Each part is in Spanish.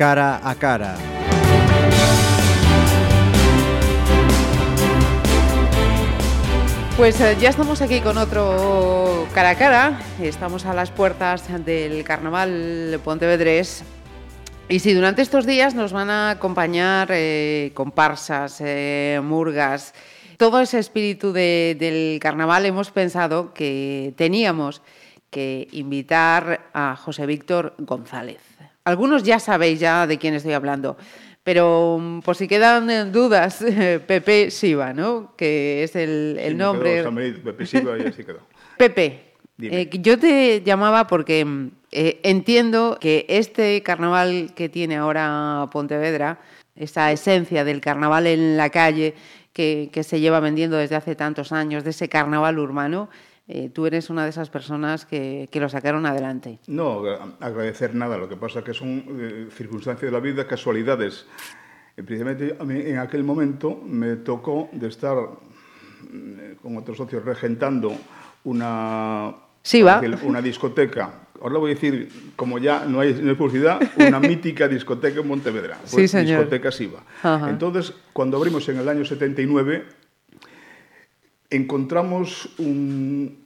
cara a cara. Pues eh, ya estamos aquí con otro cara a cara. Estamos a las puertas del Carnaval Pontevedrés. Y si durante estos días nos van a acompañar eh, comparsas, eh, murgas, todo ese espíritu de- del carnaval, hemos pensado que teníamos que invitar a José Víctor González. Algunos ya sabéis ya de quién estoy hablando, pero mm, por si quedan eh, dudas, Pepe Siva, ¿no? que es el, el Sí, me nombre... quedó Pepe Silva y así quedó. Pepe, eh, yo te llamaba porque mm, eh, entiendo que este carnaval que tiene ahora Pontevedra, esa esencia del carnaval en la calle que, que se lleva vendiendo desde hace tantos años, de ese carnaval urbano, eh, tú eres una de esas personas que, que lo sacaron adelante. No, agra- agradecer nada, lo que pasa que son eh, circunstancias de la vida, casualidades. Eh, precisamente a mí en aquel momento me tocó de estar mm, con otros socios regentando una, Sí, va. una discoteca. Ahora voy a decir, como ya no hay, no hay publicidad, una mítica discoteca en Montevedra. Sí, señor. Discoteca Siva. Entonces, cuando abrimos en el año 79, encontramos un-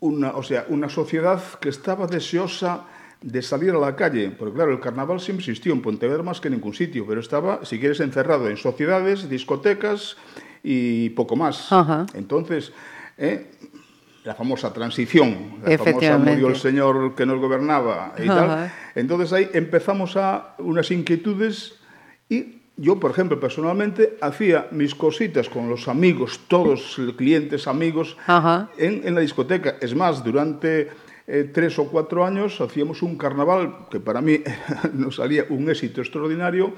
una, o sea, una sociedad que estaba deseosa de salir a la calle, porque claro, el carnaval siempre existió en Pontevedra más que en ningún sitio, pero estaba, si quieres, encerrado en sociedades, discotecas y poco más. Ajá. Entonces, eh, la famosa transición, la famosa murió el señor que nos gobernaba y tal. Ajá. Entonces ahí empezamos a unas inquietudes y yo, por ejemplo, personalmente hacía mis cositas con los amigos, todos clientes, amigos, en, en la discoteca. Es más, durante eh, tres o cuatro años hacíamos un carnaval que para mí nos salía un éxito extraordinario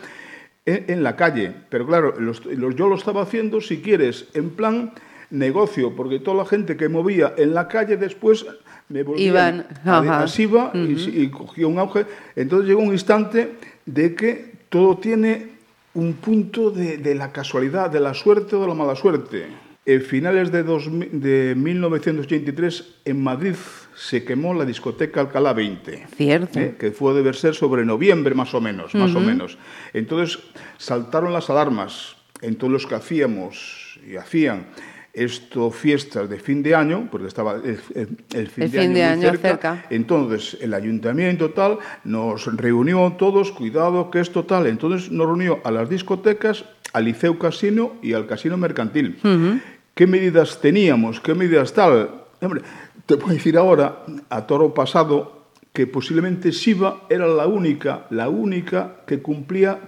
en, en la calle. Pero claro, los- los- yo lo estaba haciendo, si quieres, en plan negocio, porque toda la gente que movía en la calle después me volvían Iban, a- ajá. así va y, y cogió un auge. Entonces llegó un instante de que todo tiene un punto de, de la casualidad, de la suerte o de la mala suerte. En finales de, 2000 de 1983, en Madrid se quemó la discoteca Alcalá 20. Cierto. ¿eh? que fue deber ser sobre noviembre más o menos, más o menos. Entonces saltaron las alarmas en todos los que hacíamos y hacían esto fiestas de fin de año, porque estaba el, el- el fin, El de, fin año de muy año cerca. cerca. Entonces el ayuntamiento tal nos reunió todos, cuidado que es total. Entonces nos reunió a las discotecas, al Liceo Casino y al Casino Mercantil. ¿Qué medidas teníamos? ¿Qué medidas tal? Hombre, te puedo decir ahora, a toro pasado, que posiblemente Siva era la única, la única que cumplía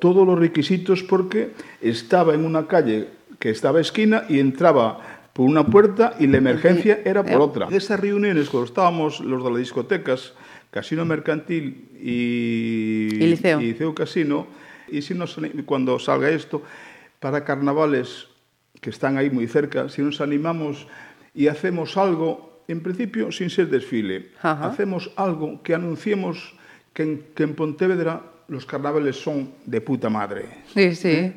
todos los requisitos porque estaba en una calle que estaba esquina y entraba por una puerta y la emergencia era por otra. En esas reuniones, cuando estábamos los de las discotecas, Casino Mercantil y, Y Liceo. y Liceo Casino, y si nos, cuando salga esto, para carnavales que están ahí muy cerca, si nos animamos y hacemos algo, en principio sin ser desfile, Ajá. hacemos algo que anunciemos que en, que en Pontevedra los carnavales son de puta madre. Sí, sí.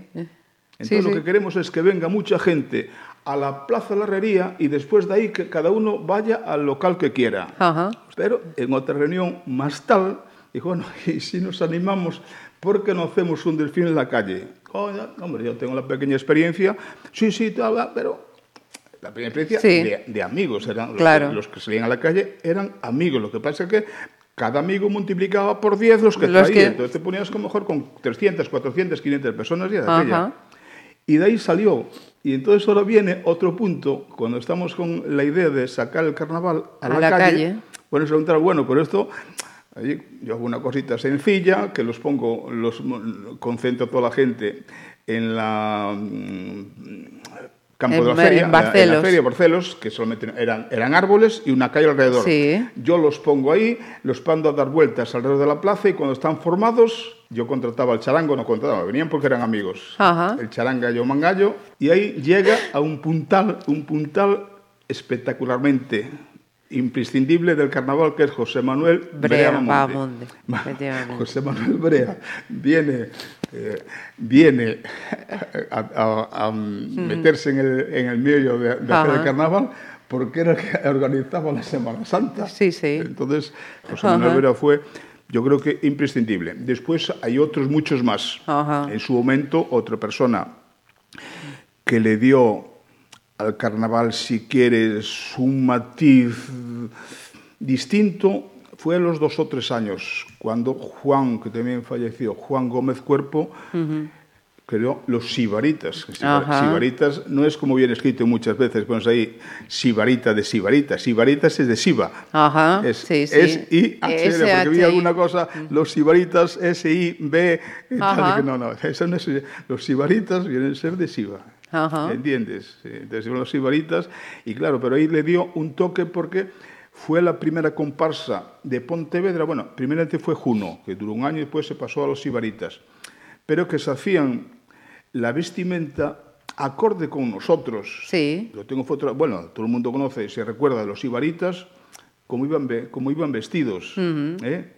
Entonces Sí, lo sí. que queremos es que venga mucha gente a la Plaza de la Herrería y después de ahí que cada uno vaya al local que quiera. Ajá. Pero en otra reunión más tal, dijo, bueno, y si nos animamos, ¿por qué no hacemos un delfín en la calle? Coño, hombre, yo tengo la pequeña experiencia, sí, sí, tal, pero la pequeña experiencia Sí. de, de amigos, eran los, Claro. que, los que salían a la calle eran amigos, lo que pasa es que cada amigo multiplicaba por 10 los que Los traía, que- entonces te ponías como mejor con 300, 400, 500 personas ya de Ajá. aquella. Y de ahí salió. Y entonces ahora viene otro punto, cuando estamos con la idea de sacar el carnaval a, A la, la calle, calle. bueno, preguntar, bueno, pero esto, yo hago una cosita sencilla, que los pongo, los concentro a toda la gente en la mm, campo En de la feria, en en la feria Barcelos, que solamente eran, eran árboles y una calle alrededor. Sí. Yo los pongo ahí, los pando a dar vueltas alrededor de la plaza y cuando están formados, yo contrataba al charango, no contrataba, venían porque eran amigos. Ajá. El charanga yo mangallo y ahí llega a un puntal, un puntal espectacularmente imprescindible del carnaval que es José Manuel Brea Brea. José Manuel Brea viene, eh, viene a, a- a meterse en el, en el medio de, de hacer Ajá. el carnaval porque era el que organizaba la Semana Santa. Sí, sí. Entonces, José Ajá. Manuel Brea fue yo creo que imprescindible. Después hay otros muchos más. Ajá. En su momento, otra persona que le dio al carnaval, si quieres, un matiz distinto, fue a los dos o tres años, cuando Juan, que también falleció, Juan Gómez Cuerpo, creó los sibaritas. Ajá. Sibaritas no es como viene escrito muchas veces, pones ahí sibarita de sibarita. Sibaritas es de Siba. Ajá, Es, sí, sí. es I H L, porque vi alguna cosa, los sibaritas S I B y tal, Ajá. que no, no, eso no es, los sibaritas vienen a ser de Siba. Ajá. ¿Entiendes? Entonces los sibaritas y claro, pero ahí le dio un toque porque fue la primera comparsa de Pontevedra, bueno, primeramente fue Juno, que duró un año y después se pasó a los sibaritas, pero que se hacían la vestimenta acorde con nosotros. Sí. Lo tengo foto, bueno, todo el mundo conoce, se recuerda de los ibaritas, cómo iban, cómo iban vestidos. ¿eh?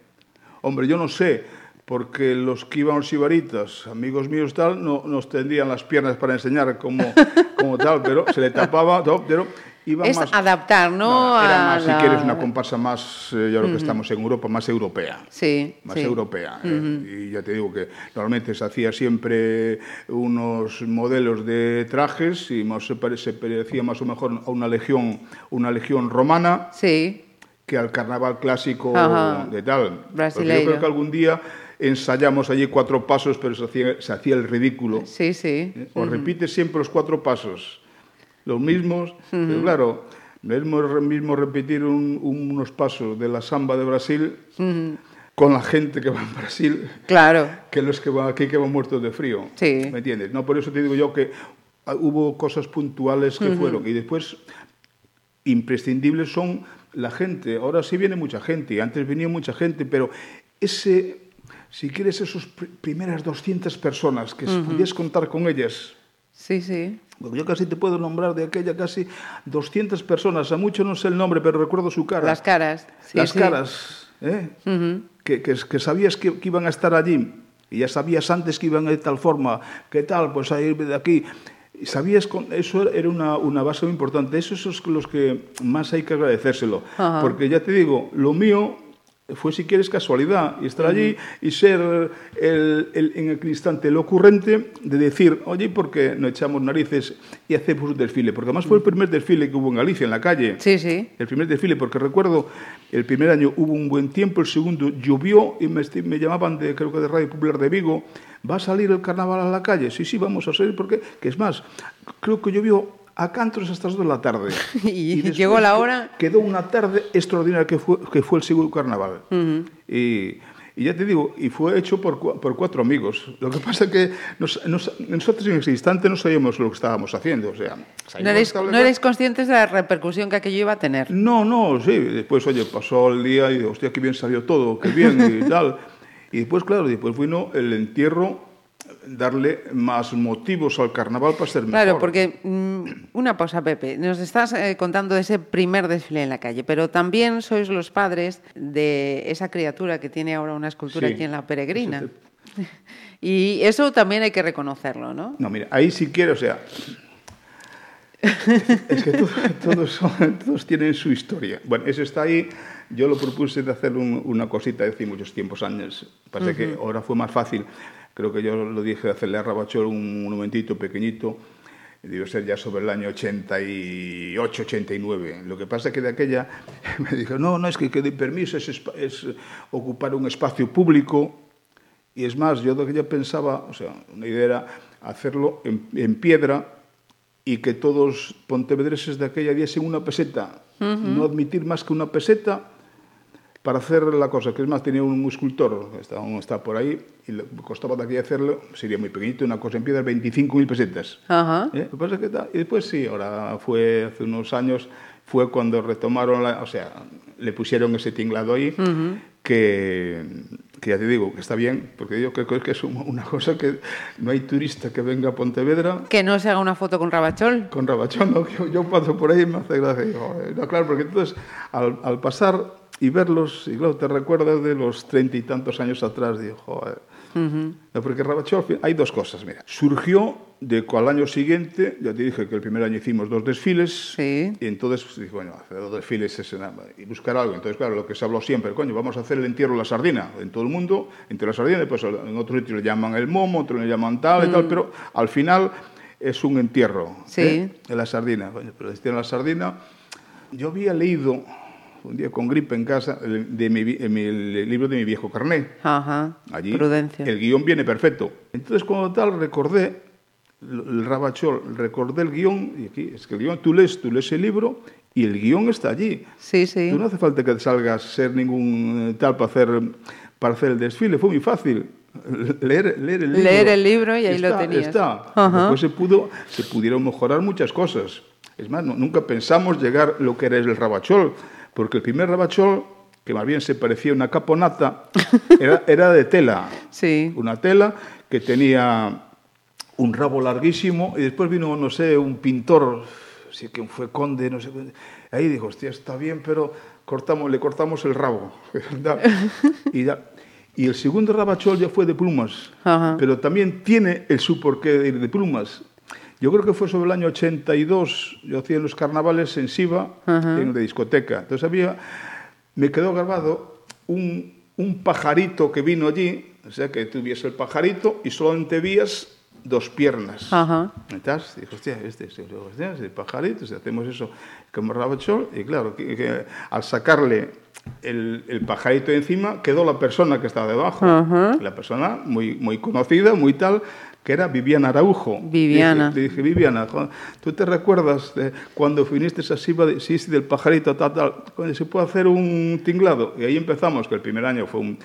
Hombre, yo no sé, porque los que iban los ibaritas, amigos míos tal, no nos tendrían las piernas para enseñar como, como tal, pero se le tapaba, todo, pero iban Es más... adaptar, ¿no? era a más, la- si quieres, una comparsa más, eh, yo creo que estamos en Europa, más europea Sí, más sí. europea. ¿eh? Y ya te digo que normalmente se hacía siempre unos modelos de trajes y más se, pare- se parecía más o mejor a una legión, una legión romana Sí, que al carnaval clásico Ajá. de tal. Brasileiro. yo creo que algún día ensayamos allí cuatro pasos, pero se hacía, se hacía el ridículo. sí, sí. ¿eh? O repites siempre los cuatro pasos, los mismos, pero claro, no es lo mismo repetir un- unos pasos de la samba de Brasil con la gente que va en Brasil Claro. que los que van aquí que van muertos de frío. Sí. ¿Me entiendes? No, por eso te digo yo que ah, hubo cosas puntuales que fueron y después imprescindibles son la gente. Ahora sí viene mucha gente, antes venía mucha gente, pero ese, si quieres, esas pr- primeras 200 personas que podías contar con ellas, Sí, sí. yo casi te puedo nombrar de aquella casi 200 personas, a mucho no sé el nombre, pero recuerdo su cara. Las caras. Sí, Las sí. caras, ¿eh? que, que, que sabías que, que iban a estar allí y ya sabías antes que iban de tal forma, que tal, pues a ir de aquí. Sabías, con, eso era una, una base muy importante. Esos son los que más hay que agradecérselo. Ajá. Porque ya te digo, lo mío fue, si quieres, casualidad. Y estar allí y ser el, el- en aquel instante el ocurrente de decir, oye, ¿por qué no echamos narices y hacemos un desfile? Porque además fue el primer desfile que hubo en Galicia, en la calle. Sí, sí. El primer desfile, porque recuerdo, el primer año hubo un buen tiempo, el segundo llovió y me, me llamaban, de, creo que de Radio Popular de Vigo, ¿va a salir el carnaval a la calle? Sí, sí, vamos a salir, porque, que es más, creo que llovió a cantos hasta las dos de la tarde. Y después llegó la hora. Quedó una tarde extraordinaria que fue, que fue el segundo carnaval. y, y ya te digo, y fue hecho por, por cuatro amigos. Lo que pasa es que nos- nos- nosotros en ese instante no sabíamos lo que estábamos haciendo. O sea, No erais, no erais conscientes de la repercusión que aquello iba a tener. No, no, sí. Después, oye, pasó el día y hostia, qué bien salió todo, qué bien y tal. Y después, claro, después vino el entierro, darle más motivos al carnaval para ser mejor. Claro, porque mm, una pausa, Pepe. Nos estás eh, contando de ese primer desfile en la calle, pero también sois los padres de esa criatura que tiene ahora una escultura Sí. aquí en la Peregrina. Y eso también hay que reconocerlo, ¿no? No, mira, ahí si quiere, o sea... es que todo- todos, son- todos tienen su historia. Bueno, ese está ahí. Yo lo propuse de hacer un- una cosita hace muchos tiempos años. Pasa que ahora fue más fácil. Creo que yo lo dije hacerle a Rabachol un monumentito pequeñito. Debe ser ya sobre el año 88, 89. Lo que pasa es que de aquella me dijo, no, no, es que, que permiso es, es ocupar un espacio público y es más, yo de aquella pensaba, o sea, una idea era hacerlo en, en piedra y que todos pontevedreses de aquella diesen una peseta, no admitir más que una peseta para hacer la cosa, que es más, tenía un escultor, está, aún está por ahí, y le costaba de aquí hacerlo, sería muy pequeñito, una cosa en piedra, 25.000 pesetas. Ajá. ¿Eh? Lo que pasa es que y después sí, ahora fue hace unos años, fue cuando retomaron, la, o sea, le pusieron ese tinglado ahí, que, que ya te digo, que está bien, porque yo creo que es un- una cosa que no hay turista que venga a Pontevedra Que no se haga una foto con Rabachol. con Rabachón, ¿no? yo, yo paso por ahí y me hace gracia. No, claro, porque entonces al, al pasar y verlos, y claro, te recuerdas de los treinta y tantos años atrás, digo, joder, No, porque hay dos cosas, mira. Surgió de al año siguiente, ya te dije que el primer año hicimos dos desfiles, Sí. y entonces pues, dije, bueno, hacer dos desfiles es y buscar algo. Entonces, claro, lo que se habló siempre, coño, vamos a hacer el entierro de la sardina en todo el mundo, entre la sardina, después en otro sitio le llaman el momo, otro le llaman tal y tal, pero al final es un entierro Sí. ¿eh? de la sardina. Coño, pero el entierro de la sardina, yo había leído un día con gripe en casa de mi, en mi- el libro de mi viejo carné. Ajá. Allí Prudencia. el guion viene perfecto. Entonces, cuando tal, recordé el Rabachol, recordé el guion, y aquí es que el guion, tú lees, tú lees el libro y el guion está allí. Sí, sí. Tú no hace falta que salgas ser ningún eh, tal para hacer, para hacer el desfile, fue muy fácil. Leer, leer el libro. Leer el libro y ahí Está, lo tenías. Está. Ajá. Después se, pudo, se pudieron mejorar muchas cosas. Es más, no- nunca pensamos llegar lo que era el Rabachol, porque el primer Rabachol, que más bien se parecía a una caponata, era, era de tela. Sí. Una tela que tenía un rabo larguísimo y después vino, no sé, un pintor, sí que fue conde, no sé. Ahí dijo, hostia, está bien, pero cortamos, le cortamos el rabo. y, ya- y el segundo rabachol ya fue de plumas, Ajá. pero también tiene el su porqué de de plumas. Yo creo que fue sobre el año 82, yo hacía los carnavales en Siva, en la discoteca. Entonces había, me quedó grabado un, un pajarito que vino allí, o sea, que tuviese el pajarito y solamente vías dos piernas. Ajá. Entonces, dijo, hostia, este es el, hostia, pajarito, si hacemos eso como rabachol, y claro, que, que al sacarle el, el pajarito de encima, quedó la persona que estaba debajo. Ajá. La persona muy, muy conocida, muy tal, que era Viviana Araujo. Viviana. Le dije, Viviana, ¿tú te recuerdas de cuando viniste a Siva, de, sí, sí, del pajarito, tal, tal? Coño, ¿Se puede hacer un tinglado? Y ahí empezamos, que el primer año fue un,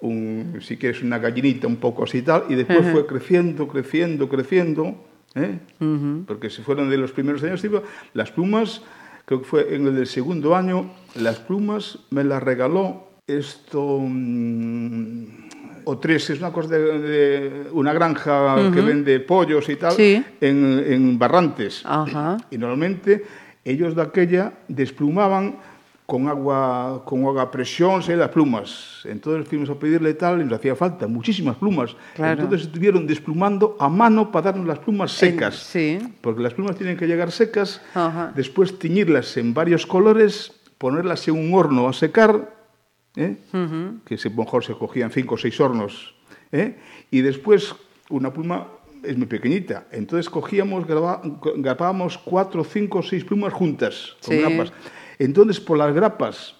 un, si quieres, una gallinita un poco así tal, y después fue creciendo, creciendo, creciendo, ¿eh? porque si fueron de los primeros años, iba, las plumas, creo que fue en el del segundo año, las plumas me las regaló esto... mm, o tres, es una cosa de, de una granja que vende pollos y tal, Sí. en, en Barrantes. Ajá. Y normalmente ellos de aquella desplumaban con agua, con agua a presión, ¿sí? las plumas. Entonces fuimos a pedirle tal y nos hacía falta muchísimas plumas. Claro. Entonces estuvieron desplumando a mano para darnos las plumas secas. sí. Porque las plumas tienen que llegar secas, Ajá. después tiñirlas en varios colores, ponerlas en un horno a secar, ¿eh? que se, a lo mejor se cogían cinco o seis hornos, ¿eh? y después una pluma es muy pequeñita, entonces cogíamos, graba- grabábamos cuatro, cinco o seis plumas juntas, con Sí. grapas. Entonces, por las grapas,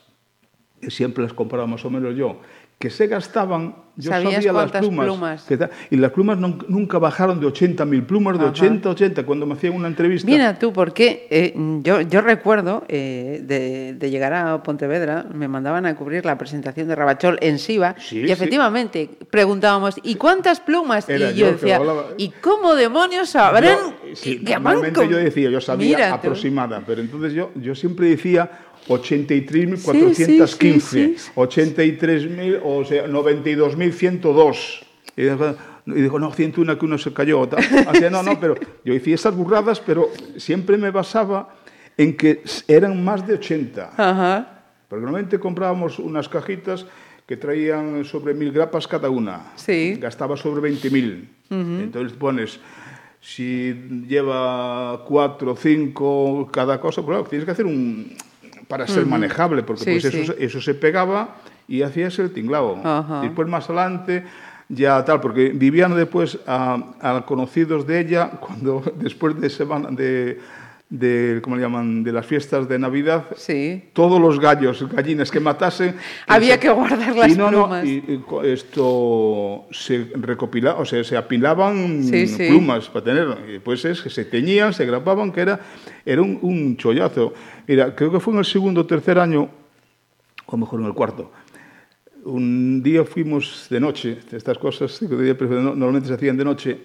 que siempre las compraba más o menos yo, que se gastaban, yo ¿Sabías sabía las plumas. plumas? que ta- y las plumas nun- nunca bajaron de 80.000 plumas, de Ajá. 80, 80, cuando me hacían una entrevista. Mira tú, porque eh, yo, yo recuerdo eh, de, de llegar a Pontevedra, me mandaban a cubrir la presentación de Rabachol en Siva Sí, y sí. efectivamente preguntábamos, ¿y cuántas plumas? Era y yo decía, hablaba. ¿y cómo demonios sabrán? Yo, sí, que- que van normalmente con-?" yo decía, yo sabía Mira tú. aproximada, pero entonces yo, yo siempre decía 83.415, Sí, sí, sí, sí. 83.000, o sea, 92.102. Y dijo, no, 101 que uno se cayó. tal. Hacía, no, no, pero yo decía esas burradas, pero siempre me basaba en que eran más de 80. Ajá. Porque normalmente comprábamos unas cajitas que traían sobre mil grapas cada una. Sí. Gastaba sobre 20.000. Entonces pones, si lleva cuatro o cinco cada cosa, pues claro, tienes que hacer un... para ser manejable, porque Sí, pues eso, se- eso se pegaba y hacías el tinglado. Ajá. Después más adelante ya tal, porque Viviana después a, a conocidos de ella, cuando después de semana de, de, ¿cómo le llaman?, de las fiestas de Navidad, Sí. todos los gallos, gallinas que matasen. Había se- que guardar las y no, no, plumas. y- y esto se recopilaba, o sea, se apilaban Sí, sí. plumas para tener. Y después es que se teñían, se grapaban, que era, era un, un chollazo. Mira, creo que fue en el segundo o tercer año, o mejor en el cuarto. Un día fuimos de noche, estas cosas no- normalmente se hacían de noche,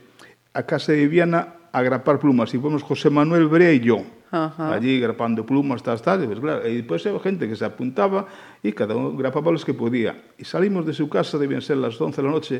a casa de Viviana a grapar plumas. E fomos José Manuel Brello, Ajá. allí grapando plumas, tal, tal, pues, claro, e depois pues, gente que se apuntaba e cada un grapaba los que podía. E salimos de su casa, debían ser las 11 de la noche,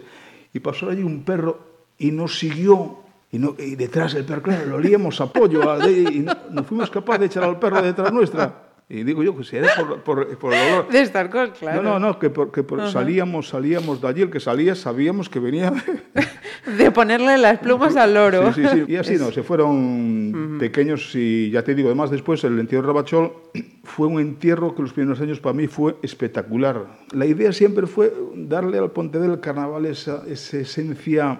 e pasó allí un perro e nos siguió Y, no, y detrás del perro, claro, lo olíamos apoyo, a, y no, no fuimos capaces de echar al perro detrás nuestra. Y digo yo que si era por, por, por el olor. De estar con, claro. No, no, no, que, por, que por, uh -huh. salíamos, salíamos de allí, el que salía sabíamos que venía. De ponerle las plumas al loro. Sí, sí, sí. Y así no, se fueron pequeños y ya te digo, además después el entierro de Rabachol fue un entierro que los primeros años para mí fue espectacular. La idea siempre fue darle al Pontevedra el carnaval esa, esa esencia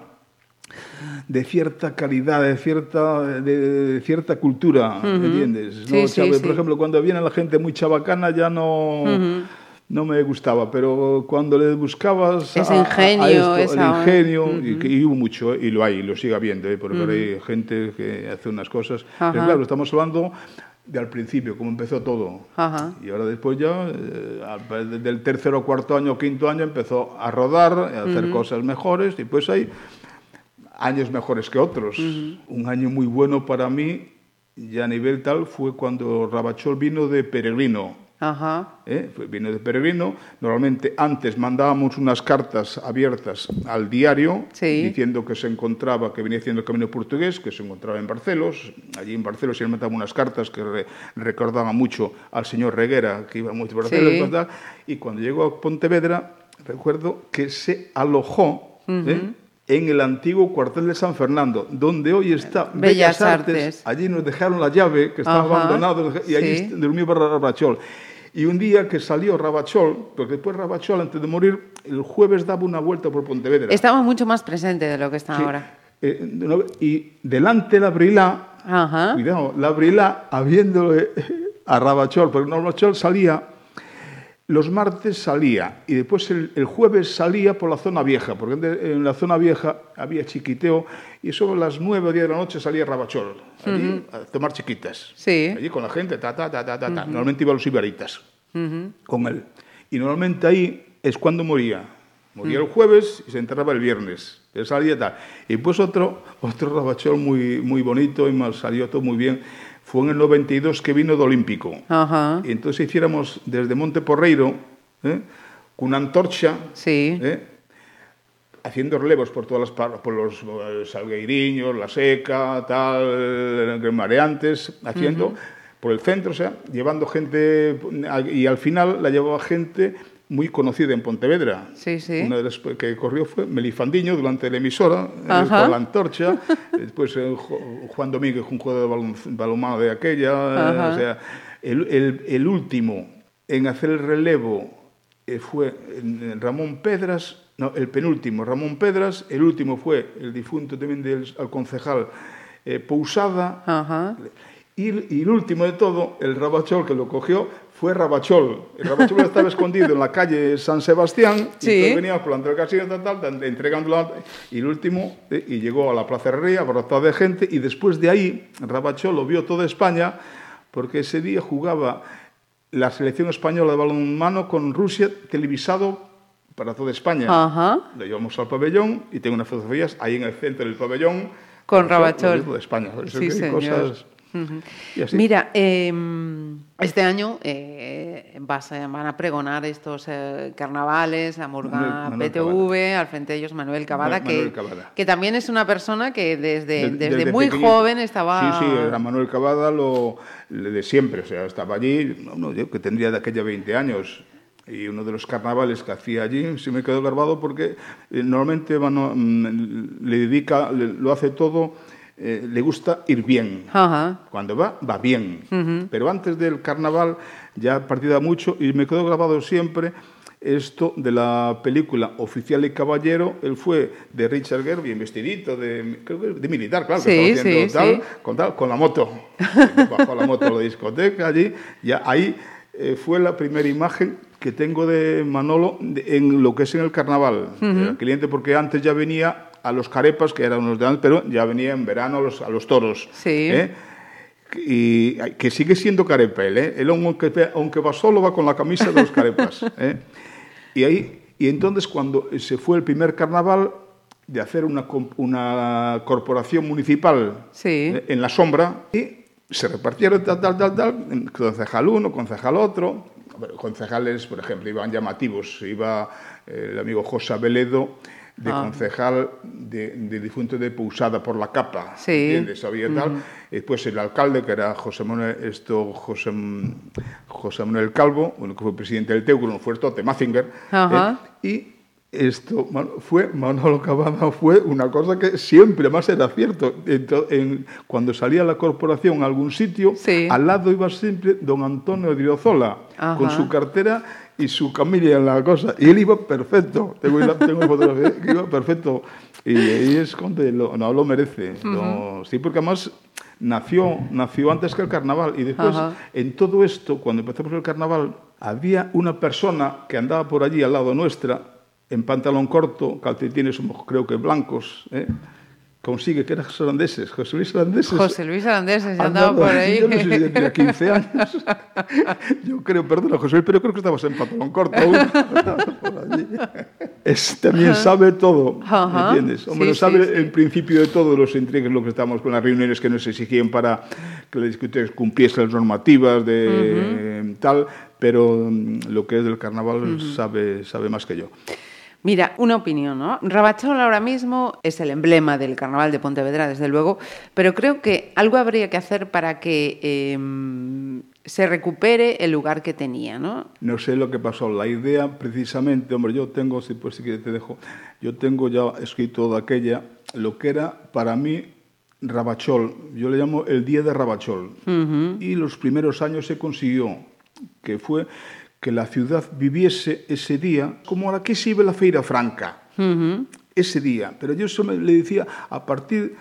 de cierta calidad, de cierta, de, de cierta cultura, ¿me ¿entiendes? Sí, No, sí, Chave, sí. Por ejemplo, cuando viene la gente muy chabacana ya no... No me gustaba, pero cuando le buscabas Ese a- a- a ingenio, esto, esa- el ingenio, y, hubo mucho, ¿eh? y lo hay, y lo sigue habiendo, ¿eh? porque hay gente que hace unas cosas. Pero claro, estamos hablando de al principio, cómo empezó todo. Ajá. Y ahora después ya, eh, del tercero, cuarto año, quinto año, empezó a rodar, a hacer cosas mejores, y pues hay años mejores que otros. Un año muy bueno para mí, ya a nivel tal, fue cuando Rabachol vino de peregrino. Ajá. ¿eh? Fue- Vino de peregrino. Normalmente antes mandábamos unas cartas abiertas al diario Sí. diciendo que se encontraba, que venía haciendo el camino portugués, que se encontraba en Barcelos. Allí en Barcelos se mandaban unas cartas que re- recordaban mucho al señor Reguera, que iba mucho a Barcelos. Sí. y cuando llegó a Pontevedra, recuerdo que se alojó ¿eh? en el antiguo cuartel de San Fernando, donde hoy está Bellas Bellas, Artes. Artes. Allí nos dejaron la llave, que estaba Ajá, abandonado, y allí sí. durmió Rabachol. Y un día que salió Rabachol, porque después Rabachol, antes de morir, el jueves daba una vuelta por Pontevedra. Estaba mucho más presente de lo que está Sí. ahora. Eh, y delante la Brilá, Ajá. cuidado, la Brilá, habiéndole a Rabachol, porque Rabachol salía, los martes salía, y después el, el jueves salía por la zona vieja, porque en- la zona vieja había chiquiteo, y sobre las nueve o diez de la noche salía Rabachol, allí a tomar chiquitas. Sí. Allí con la gente, ta, ta, ta, ta, ta, ta. Normalmente iban los iberitas con él. Y normalmente ahí es cuando moría. Moría el jueves y se enterraba el viernes. Él salía tal. Y pues otro, otro rabachol muy, muy bonito y mal salió todo muy bien. Fue en el 92 que vino de Olímpico. Ajá. Y entonces hiciéramos desde Monte Porreiro, ¿eh? con una antorcha, Sí. ¿eh? haciendo relevos por todas las par- por los eh, salgueiriños, la seca, tal, eh, mareantes, haciendo por el centro, o sea, llevando gente y al final la llevaba gente muy conocida en Pontevedra. Sí, sí. Una de las que corrió fue Melifandiño durante la emisora, eh, con la antorcha. Después eh, Juan Domínguez, un jugador de balon- balonmano de aquella. Ajá. o sea, el, el- el último en hacer el relevo eh, fue Ramón Pedras, no, el penúltimo Ramón Pedras, el último fue el difunto también del al concejal eh, Pousada, Ajá. y, y el último de todo, el Rabachol que lo cogió, fue Rabachol. El Rabachol estaba escondido en la calle San Sebastián, Sí. y veníamos por la del casino, tal, tal, entregándolo, y el último, eh, y llegó a la Plaza Herrería, abarrotado de gente, y después de ahí, Rabachol lo vio toda España, porque ese día jugaba la selección española de balonmano con Rusia, televisado para toda España. Ajá. Lo llevamos al pabellón, y tengo unas fotografías ahí en el centro del pabellón, Con Rabachol. de España. Sí, señor. cosas... y así. Mira, eh, este año eh, vas a- van a pregonar estos eh, carnavales, la Murga Manuel- Manuel PTV, al frente de ellos Manuel Cavada, que, Cavada. que también es una persona que desde, De- desde, desde muy joven estaba... Sí, sí, era Manuel Cavada lo, de siempre, o sea, estaba allí, no, no, yo que tendría de aquella 20 años. Y uno de los carnavales que hacía allí se me quedó grabado porque eh, normalmente mm, le dedica, le- lo hace todo, eh, le gusta ir bien. Ajá. Cuando va, va bien. Pero antes del carnaval ya partida mucho y me quedó grabado siempre esto de la película Oficial y Caballero. Él fue de Richard Gere, bien vestidito, de, que de militar, claro, que Sí, estaba haciendo sí, tal, sí. Con, tal, con la moto. Bajó la moto a la discoteca allí. Ya ahí eh, fue la primera imagen que tengo de Manolo en lo que es en el carnaval. Era cliente porque antes ya venía a los carepas, que eran unos de antes, pero ya venía en verano a los, a los toros. Sí. ¿eh? Y que sigue siendo carepa él, ¿eh? Él aunque, aunque va solo va con la camisa de los carepas. ¿eh? Y ahí, y entonces cuando se fue el primer carnaval de hacer una, una corporación municipal Sí. ¿eh? en la sombra y se repartieron tal, tal, tal, tal, concejal uno, concejal otro, concejales, por ejemplo, iban llamativos, iba el amigo José Veledo, de Ah. concejal de, de difunto de Pousada por la Capa, Sí. ¿entiendes? Había tal. Y después el alcalde, que era José Manuel, esto, José, José Manuel Calvo, bueno, que fue presidente del Teucro, no fue esto, Mazinger. Ajá. ¿eh? Y esto fue, Manolo Cavada fue una cosa que siempre más era cierto. En- cuando salía la corporación a algún sitio, Sí. al lado iba siempre don Antonio Driozola, Ajá. con su cartera y su camilla en la cosa. Y él iba perfecto. Tengo, tengo fotografía que iba perfecto. Y, y es conde, lo, no lo merece. lo- sí, porque además nació, nació antes que el carnaval. Y después, Ajá. en todo esto, cuando empezamos el carnaval, había una persona que andaba por allí al lado nuestra, en pantalón corto, calcetines creo que blancos, ¿eh? consigue que eran holandeses, José Luis holandeses. José Luis se andaba por ahí. Yo no sé si tenía 15 años. Yo creo, perdona, José Luis, pero creo que estabas en pantalón corto aún. Es, también sabe todo, ¿me entiendes? Hombre, Sí, sabe sí, sí. el principio de todo, los intrigues, lo que estábamos con las reuniones que nos exigían para que las discusiones cumpliesen las normativas de tal, pero mm, lo que es del carnaval sabe, sabe más que yo. Mira, una opinión, ¿no? Rabachol ahora mismo es el emblema del carnaval de Pontevedra, desde luego, pero creo que algo habría que hacer para que eh, se recupere el lugar que tenía, ¿no? No sé lo que pasó. La idea, precisamente, hombre, yo tengo, si pues si quieres te dejo, yo tengo ya escrito de aquella lo que era para mí Rabachol. Yo le llamo el día de Rabachol. Y los primeros años se consiguió, que fue que la ciudad viviese ese día como ahora que se vive la Feira Franca. Ese día. Pero yo eso me, le decía a partir,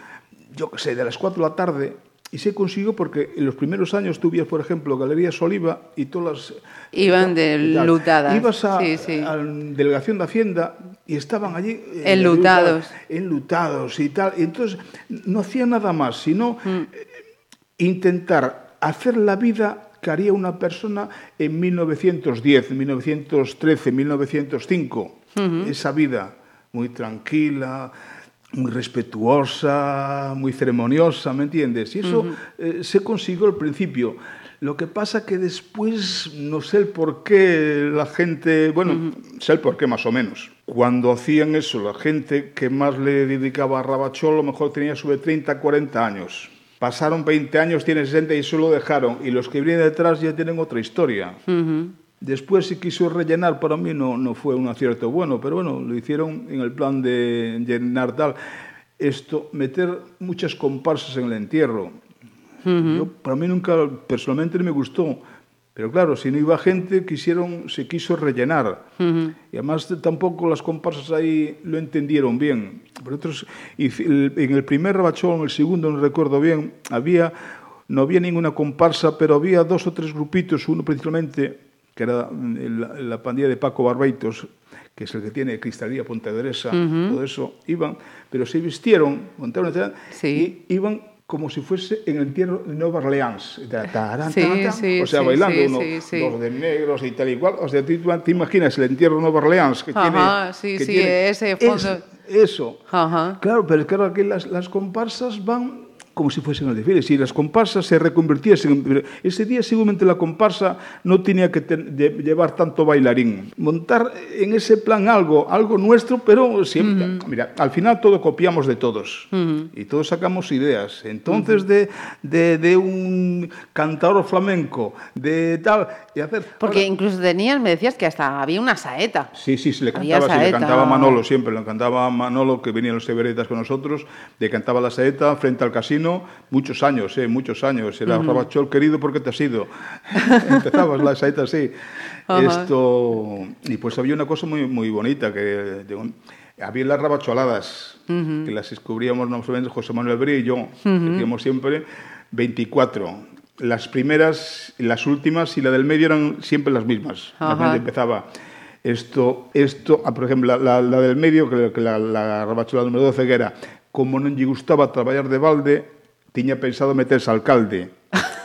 yo qué sé, de las 4 de la tarde. Y se consiguió porque en los primeros años tuvías, por ejemplo, Galerías Oliva y todas las... Iban de lutadas. Ibas a, Sí, sí. a la delegación de Hacienda y estaban allí... eh, Enlutados. Enlutados y tal. Y entonces no hacían nada más, sino Mm. eh, intentar hacer la vida que haría una persona en 1910, 1913, 1905. Esa vida muy tranquila, muy respetuosa, muy ceremoniosa, ¿me entiendes? Y eso eh, se consiguió al principio. Lo que pasa que después no sé el por qué la gente, bueno, sé el por qué más o menos. Cuando hacían eso, la gente que más le dedicaba a Rabachol, a lo mejor tenía sobre 30, 40 años. Pasaron 20 años, tienen 60 y eso lo dejaron. Y los que vienen detrás ya tienen otra historia. Después se quiso rellenar, para mí no, no fue un acierto bueno, pero bueno, lo hicieron en el plan de llenar tal. Esto, meter muchas comparsas en el entierro. Yo, para mí nunca, personalmente no me gustó. Pero claro, si no iba gente, quisieron, se quiso rellenar. Y además de- tampoco las comparsas ahí lo entendieron bien. Pero otros, en el primer rabachón, en el segundo, no recuerdo bien, había, no había ninguna comparsa, pero había dos o tres grupitos, uno principalmente, que era mm, la, la pandilla de Paco Barbaitos, que es el que tiene Cristalía Pontevedresa, todo eso, iban, pero se vistieron, montaron, Sí. y iban como si fuese en el entierro de Nueva Orleans. Sí, sí, o sea, sí, bailando uno, dos de negros y tal igual. O sea, te imaginas el entierro de Nueva Orleans que Ajá, tiene... sí, que sí, tiene ese fondo. es- eso. Ajá. Claro, pero claro, aquí las, las comparsas van como si fuesen al desfile. Si las comparsas se reconvirtiesen... en- Ese día seguramente la comparsa no tenía que ten- lle- llevar tanto bailarín. Montar en ese plan algo, algo nuestro, pero siempre... Mira, al final todo copiamos de todos. Y todos sacamos ideas. Entonces, de, de, de un cantador flamenco, de tal... Y hacer... Porque Ahora- incluso tenían, me decías que hasta había una saeta. Sí, sí, se le cantaba, se le cantaba Manolo siempre, le cantaba Manolo que venía a los Severetas con nosotros, le cantaba la saeta frente al casino, muchos años, eh, muchos años, era Rabachol querido porque te has ido. Empezabas la saeta así. Ajá. Esto, y pues había una cosa muy, muy bonita, que de un- había las rabacholadas, que las descubríamos nosotros, José Manuel Brí y yo, decíamos siempre 24. Las primeras, las últimas y la del medio eran siempre las mismas. Empezaba esto, esto ah, por ejemplo, la, la, la del medio, que, que la, la rabacholada número 12, que era como non lle gustaba traballar de balde, tiña pensado meterse alcalde.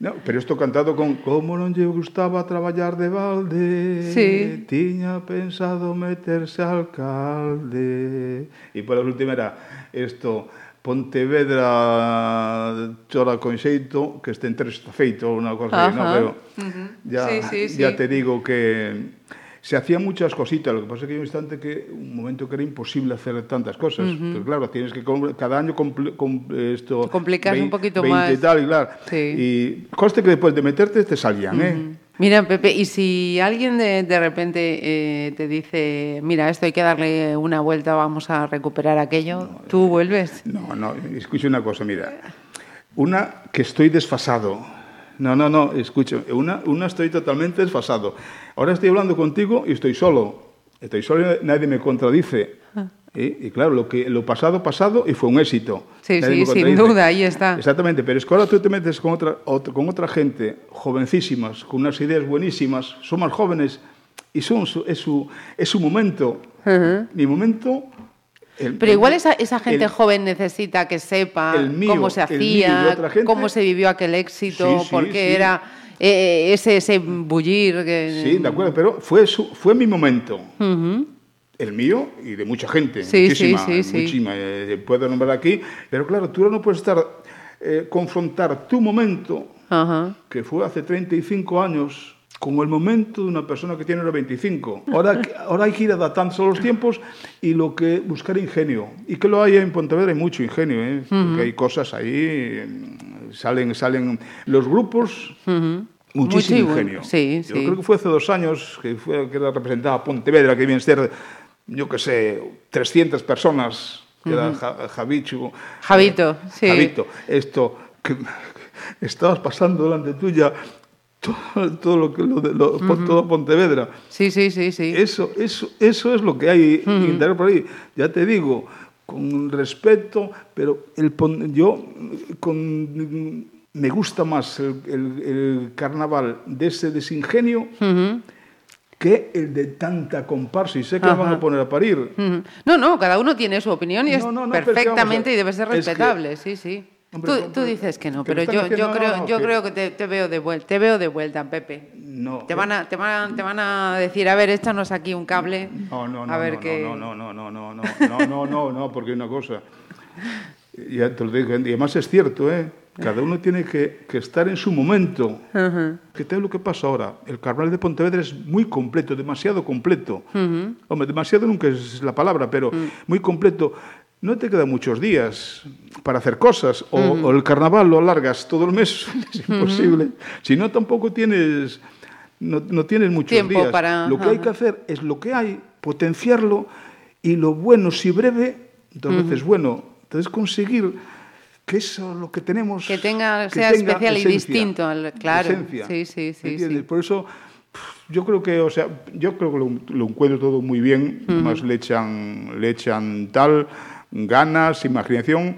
No, pero isto cantado con Como non lle gustaba traballar de balde sí. Tiña pensado meterse alcalde E por a última era Isto Pontevedra chora con xeito Que este entre feito ou unha cosa así, no, pero uh -huh. ya, sí, sí, sí. ya te digo que se hacían muchas cositas, lo que pasa es que hay un instante que, un momento que era imposible hacer tantas cosas. Pero claro, tienes que, cada año compl, com, esto... Complicas un poquito 20 más. y tal, y claro. Sí. Y conste que después de meterte te salían, ¿eh? Mira, Pepe, y si alguien de, de repente eh, te dice, mira, esto hay que darle una vuelta, vamos a recuperar aquello, no, ¿tú vuelves? No, no, escucha una cosa, mira. Una, que estoy desfasado. No, no, no, escucha, una, una estoy totalmente desfasado. Ahora estoy hablando contigo y estoy solo. Estoy solo y nadie me contradice. Ah. Y, claro, lo, que, lo pasado, pasado, y fue un éxito. Sí, nadie sí, sin duda, ahí está. Exactamente, pero es que ahora tú te metes con otra, otra, con otra gente jovencísimas, con unas ideas buenísimas, son más jóvenes, y son su, es, su, es su momento. Uh -huh. Mi momento el, Pero igual esa, esa gente el, joven necesita que sepa mío, cómo se hacía, cómo se vivió aquel éxito, sí, sí, por qué sí. era eh, ese, ese bullir. Que... Sí, de acuerdo, pero fue, su, fue mi momento. Uh -huh. El mío y de mucha gente, sí, muchísima, sí, sí, muchísima eh, puedo nombrar aquí, pero claro, tú no puedes estar, eh, confrontar tu momento, uh -huh. que fue hace 35 años, con el momento de una persona que tiene ahora 25. Ahora, ahora hay que ir adaptándose a los tiempos y lo que buscar ingenio. Y que lo hay en Pontevedra, hay mucho ingenio, ¿eh? Uh -huh. Hay cosas ahí, salen, salen los grupos... Uh -huh. Muchísimo Muy ingenio. Sí, Yo sí. creo que fue hace dos años que, fue, que era representada Pontevedra, que viene a ser, yo qué sé, 300 personas, que uh -huh. era Javicho. Javito, eh, sí. Javito, esto, que estabas pasando delante tuya todo, todo lo que lo, lo, uh -huh. todo Pontevedra. Sí, sí, sí, sí. Eso, eso, eso es lo que hay uh -huh. por ahí. Ya te digo, con respeto, pero el, yo con, me gusta más el, el, el, carnaval de ese desingenio. Uh -huh que el de tanta comparsa. Y sé que Ajá. van a poner a parir. Uh -huh. No, no, cada uno tiene su opinión y no, es no, no, perfectamente y debe ser respetable, es que, sí, sí. Hombre, tú, tú, dices que no, pero yo, yo, creo, no, yo que... creo que te, te, veo de vuelta, te veo de vuelta, Pepe. No. Te van, a, te, van a, te van a decir, a ver, échanos aquí un cable. No, no, no. A ver no, qué... no, no, no, no, no, no, no, no, no, no, porque una cosa. Ya te lo digo, y además es cierto, ¿eh? Cada uno tiene que, que estar en su momento. Uh -huh. ¿Qué tal lo que pasa ahora? El carnaval de Pontevedra es muy completo, demasiado completo. Uh -huh. Hombre, demasiado nunca es la palabra, pero uh -huh. muy completo. No te quedan muchos días para hacer cosas, o, o el carnaval lo alargas todo el mes, es imposible. Si no, tampoco tienes, no, no tienes muchos Tiempo días. Para... Lo que hay que hacer es lo que hay, potenciarlo, y lo bueno, si breve, dos veces bueno. Entonces conseguir que eso lo que tenemos que tenga que sea tenga especial esencia, y distinto claro. esencia, sí sí sí, sí, por eso yo creo que o sea yo creo que lo, lo encuentro todo muy bien uh más le echan le echan tal ganas imaginación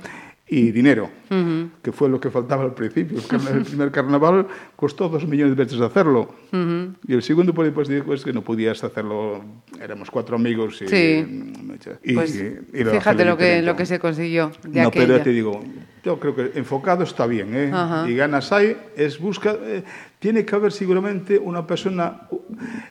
y dinero, uh -huh. que fue lo que faltaba al principio. El primer carnaval costó dos millones de veces hacerlo. Uh -huh. Y el segundo, pues, después dijo es que no podías hacerlo. Éramos cuatro amigos y. Sí. y, pues, y, y fíjate lo que, lo que se consiguió. De no, aquella. pero te digo, yo creo que enfocado está bien, ¿eh? Uh -huh. Y ganas hay, es busca. Eh, tiene que haber seguramente una persona.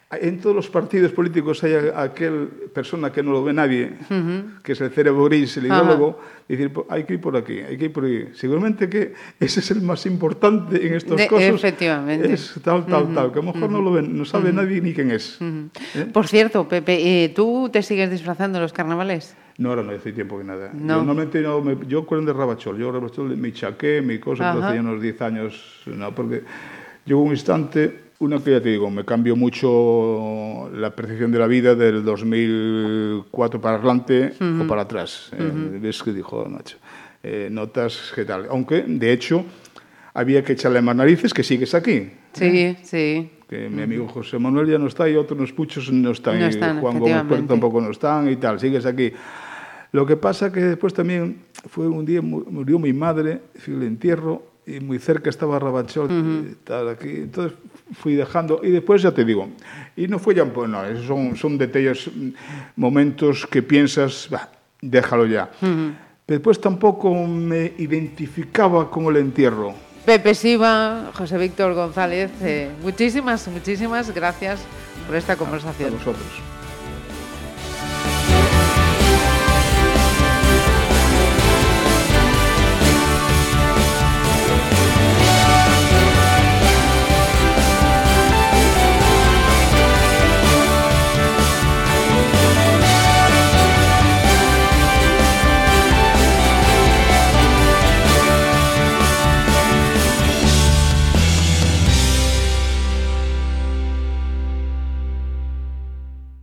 En todos los partidos políticos hay aquel persona que no lo ve nadie, uh -huh. que es el cerebro gris, el ideólogo, decir, hay que ir por aquí, hay que ir por ahí. Seguramente que ese es el más importante en estos de, casos. Efectivamente. Es tal, tal, uh -huh. tal, que a lo mejor no lo ven, no sabe nadie ni quién es. ¿eh? Por cierto, Pepe, ¿tú te sigues disfrazando en los carnavales? No, ahora no hace tiempo que nada. No. Yo normalmente no, me, yo cuando de Rabachol, yo Rabachol me chaqué, mi cosa, pero hace unos 10 años, no, porque llegó un instante, una que ya te digo, me cambió mucho la percepción de la vida del 2004 para adelante uh -huh. o para atrás. Uh -huh. eh, ves que dijo, Nacho, eh, notas qué tal. Aunque, de hecho, había que echarle más narices que sigues aquí. Sí, ¿eh? sí. Que mi amigo José Manuel ya no está y otros puchos no están. No están y Juan Gómez tampoco no están y tal, sigues aquí. Lo que pasa que después también fue un día, murió mi madre, fui el entierro, y muy cerca estaba Rabachol, uh -huh. tal, aquí. Entonces fui dejando, y después ya te digo, y no fue ya, pues no, son, son detalles, momentos que piensas, bah, déjalo ya. Uh -huh. Después tampoco me identificaba con el entierro. Pepe Siva, José Víctor González, eh, muchísimas, muchísimas gracias por esta conversación. A vosotros.